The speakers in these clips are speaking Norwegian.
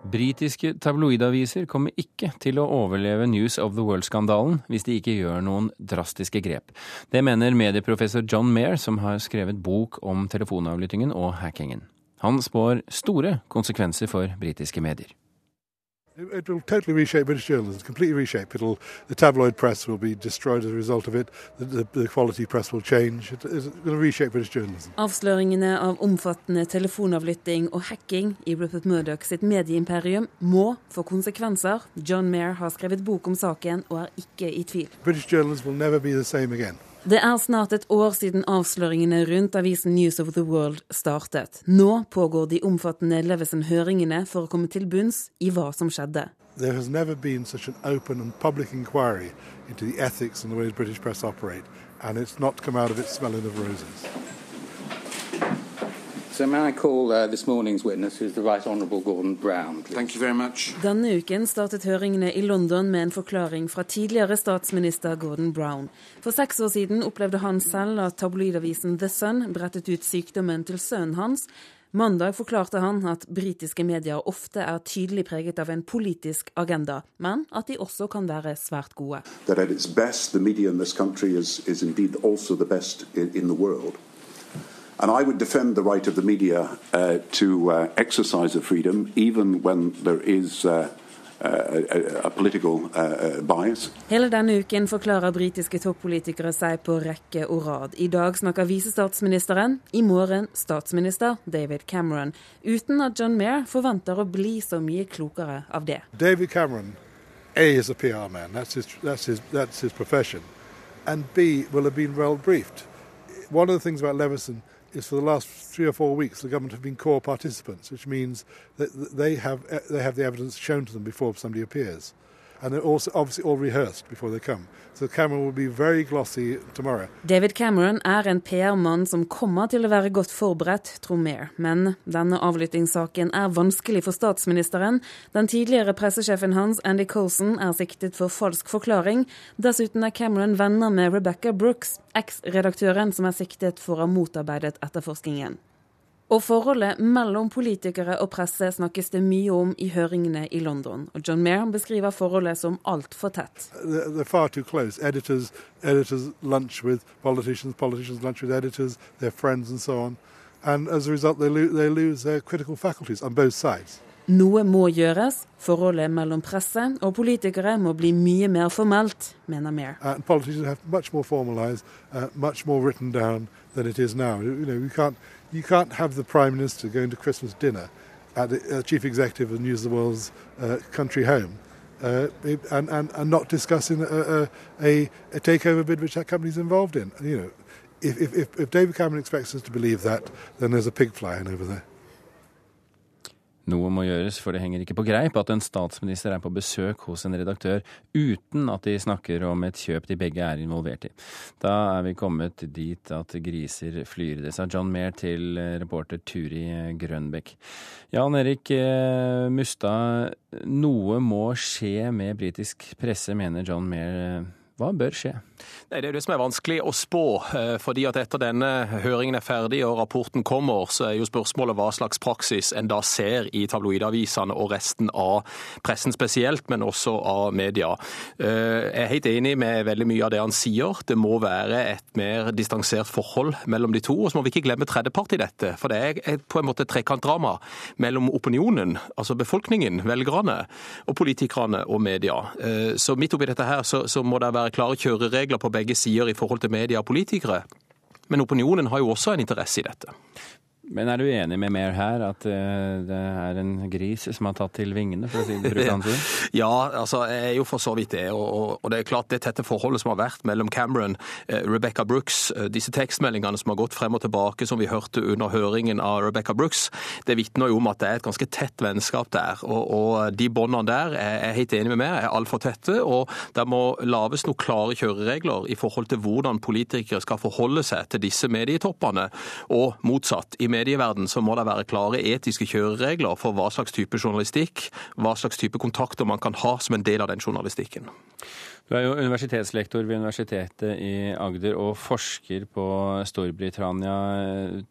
Britiske tabloidaviser kommer ikke til å overleve News of the World-skandalen hvis de ikke gjør noen drastiske grep. Det mener medieprofessor John Mair, som har skrevet bok om telefonavlyttingen og hackingen. Han spår store konsekvenser for britiske medier. It will totally reshape British journalism, completely reshape. It'll, the tabloid press will be destroyed as a result of it. The, the, quality press will change. It, it's going to reshape British journalism. Avsløringene av omfattende telefonavlytting og hacking i Rupert Murdoch sitt medieimperium må få konsekvenser. John Mair har skrevet bok om saken og er ikke i tvil. British journalism will never be the same again. Det er snart et år siden avsløringene rundt avisen News of the World startet. Nå pågår de omfattende Levison-høringene for å komme til bunns i hva som skjedde. There has never been such an open and public inquiry into the ethics and the way British press operate, and it's not come out of it smelling of roses. So may I call uh, this morning's witness, Right Honourable Gordon Brown? Please? Thank you very much. Denne uken startet høringene i London med en forklaring fra tidligere statsminister Gordon Brown. For seks år siden opplevde han selv at tabloidavisen The Sun brettet ut sykdommen til sønnen hans. Mandag forklarte han at britiske medier ofte er tydelig preget av en politisk agenda, men at de også kan være svært gode. that at its best, the media in this country is, is indeed also the best in, in the world. And I would defend the right of the media uh, to uh, exercise the freedom, even when there is uh, a, a political uh, bias. Hele denne uken forklarer britiske toppolitikere seg på rekke og rad. I dag snakker visestatsministeren, i morgen statsminister David Cameron. Uten at John Mair forventer å bli så mye klokere av det. David Cameron, A, is a PR man. That's his, that's his, that's his profession. And B, will have been well briefed. One of the things about Levison is for the last three or four weeks, the government have been core participants, which means that they have, eh, they have the evidence shown to them before somebody appears. And they're also obviously all rehearsed before they come. So Cameron will be very glossy tomorrow. David Cameron er en PR-mann som kommer til å være godt forberedt, tror Mair. Men denne avlyttingssaken er vanskelig for statsministeren. Den tidligere pressesjefen hans, Andy Colson, er siktet for falsk forklaring. Dessuten er Cameron venner med Rebecca Brooks, eks-redaktøren som er siktet for å ha motarbeidet etterforskningen. Og forholdet mellom politikere og presse snakkes det mye om i høringene i London. Og John Mair beskriver forholdet som altfor tett. They're far too close. Editors, editors lunch with politicians, politicians lunch with editors, their friends, and so on. And as result, they, lo- they lose their critical faculties on. Noe må gjøres. Forholdet mellom presse og politikere må bli mye mer formelt, mener Mair. Uh, må bli mye mer formalisert, mye mer much ned enn det er nå. is kan You ha to uh, chief of the World's uh, country home. Uh, and, and, and not discussing a, a, a takeover bid which that company's involved in. You know, if, if, if, David Cameron expects us to believe that, then there's a pig flying over there. Noe må gjøres, for det henger ikke på greip at en statsminister er på besøk hos en redaktør uten at de snakker om et kjøp de begge er involvert i. Da er vi kommet dit at griser flyr. Det sa John Mair til reporter Turi Grønbekk. Jan Erik eh, Mustad, noe må skje med britisk presse, mener John Mair. Hva bør skje? Nei, Det er det som er vanskelig å spå. eh, fordi at Etter denne høringen er ferdig og rapporten kommer, så er jo spørsmålet hva slags praksis en da ser i tabloidavisene og resten av pressen spesielt, men også av media. Eh, Jeg er helt enig med veldig mye av det han sier. Det må være et mer distansert forhold mellom de to. Og så må vi ikke glemme tredjepart i dette. For det er på en måte et trekantdrama mellom opinionen, altså befolkningen, velgerne, og politikerne og media. Eh, Så midt oppi dette her så, så må det være klare kjøreregler på begge sider i forhold til media og politikere. Men opinionen har jo også en interesse i dette. Men er du enig med Mehr her, at eh, det er en gris som har tatt til vingene, for å si det bruke hans ord? Ja, altså, jeg er jo for så vidt det. Og, og, det er klart det tette forholdet som har vært mellom Cameron, eh, Rebecca Brooks, eh, disse tekstmeldingene som har gått frem og tilbake, som vi hørte under høringen av Rebecca Brooks, det vitner jo om at det er et ganske tett vennskap der. Og, og de båndene der er jeg helt enig med meg, er altfor tette. Og det må lages noen klare kjøreregler i forhold til hvordan politikere skal forholde seg til disse medietoppene, og motsatt i medieverden så må det være klare etiske kjøreregler for hva slags type journalistikk, hva slags type kontakter man kan ha som en del av den journalistikken. Du er jo universitetslektor ved Universitetet i Agder og forsker på Storbritannia.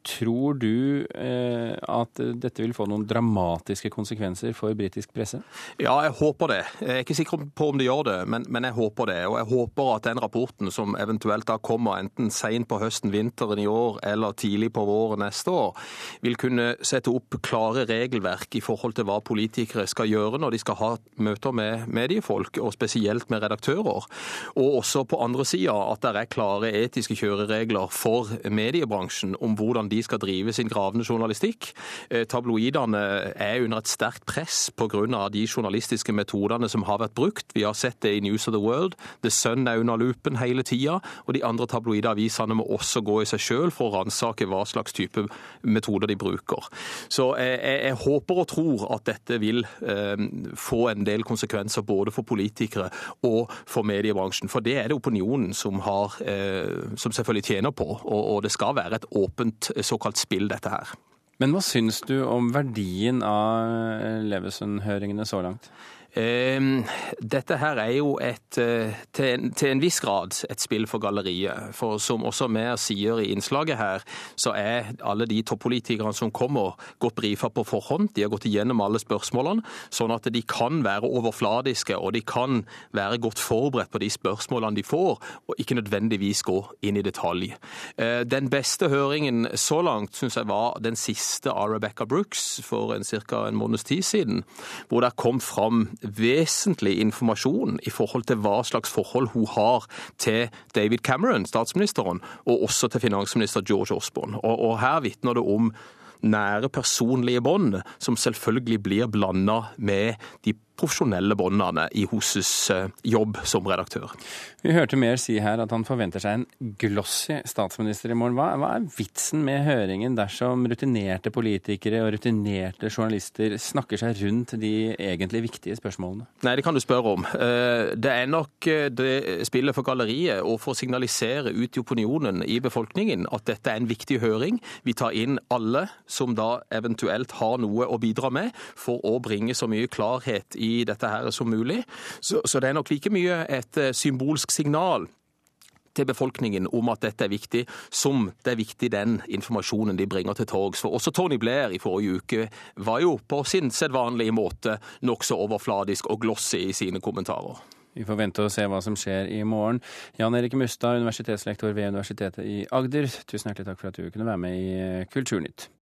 Tror du eh, at dette vil få noen dramatiske konsekvenser for britisk presse? Ja, jeg håper det. Jeg er ikke sikker på om det gjør det, men, men jeg håper det. Og jeg håper at den rapporten som eventuelt da kommer enten seint på høsten, vinteren i år eller tidlig på våren neste år, vil kunne sette opp klare regelverk i forhold til hva politikere skal gjøre når de skal ha møter med mediefolk, og spesielt med redaktører år. Og også på andre sida at det er klare etiske kjøreregler for mediebransjen om hvordan de skal drive sin gravende journalistikk. Eh, tabloidene er under et sterkt press pga. de journalistiske metodene som har vært brukt. Vi har sett det i News of the World. The Sun er under lupen hele tida. Og de andre tabloide avisene må også gå i seg sjøl for å ransake hva slags type metoder de bruker. Så jeg, jeg, jeg håper og tror at dette vil eh, få en del konsekvenser både for politikere og for for mediebransjen. For det er det opinionen som, har, eh, som selvfølgelig tjener på. Og det skal være et åpent såkalt spill, dette her. Men hva syns du om verdien av Levesund-høringene så langt? Ehm, dette her er jo et, eh, til en, til en, viss grad et spill for galleriet. For som også vi sier i innslaget her, så er alle de toppolitikerne som kommer, godt brifa på forhånd. De har gått igjennom alle spørsmålene, sånn at de kan være overfladiske og de kan være godt forberedt på de spørsmålene de får, og ikke nødvendigvis gå inn i detalj. Eh, den beste høringen så langt syns jeg var den siste av Rebecca Brooks for ca. en måneds tid siden, hvor det kom fram vesentlig informasjon i forhold til hva slags forhold hun har til David Cameron, statsministeren, og også til finansminister George Osborne. Og, og her vitner det om nære personlige bånd, som selvfølgelig blir blanda med de profesjonelle båndene i hennes eh, jobb som redaktør. Vi hørte Mer si her at han forventer seg en glossy statsminister i morgen. Hva, hva, er vitsen med høringen dersom rutinerte politikere og rutinerte journalister snakker seg rundt de egentlig viktige spørsmålene? Nei, det kan du spørre om. Eh, det er nok eh, det spillet for galleriet og for å signalisere ut i opinionen i befolkningen at dette er en viktig høring. Vi tar inn alle som da eventuelt har noe å bidra med, for å bringe så mye klarhet i dette her som mulig. Så, så det er nok like mye et symbolsk signal til befolkningen om at dette er viktig, som det er viktig den informasjonen de bringer til torgs. For også Tony Blair i forrige uke var jo på sin sedvanlige måte nokså overfladisk og glossy i sine kommentarer. Vi får vente og se hva som skjer i morgen. Jan Erik Mustad, universitetslektor ved Universitetet i Agder, tusen hjertelig takk for at du kunne være med i Kulturnytt.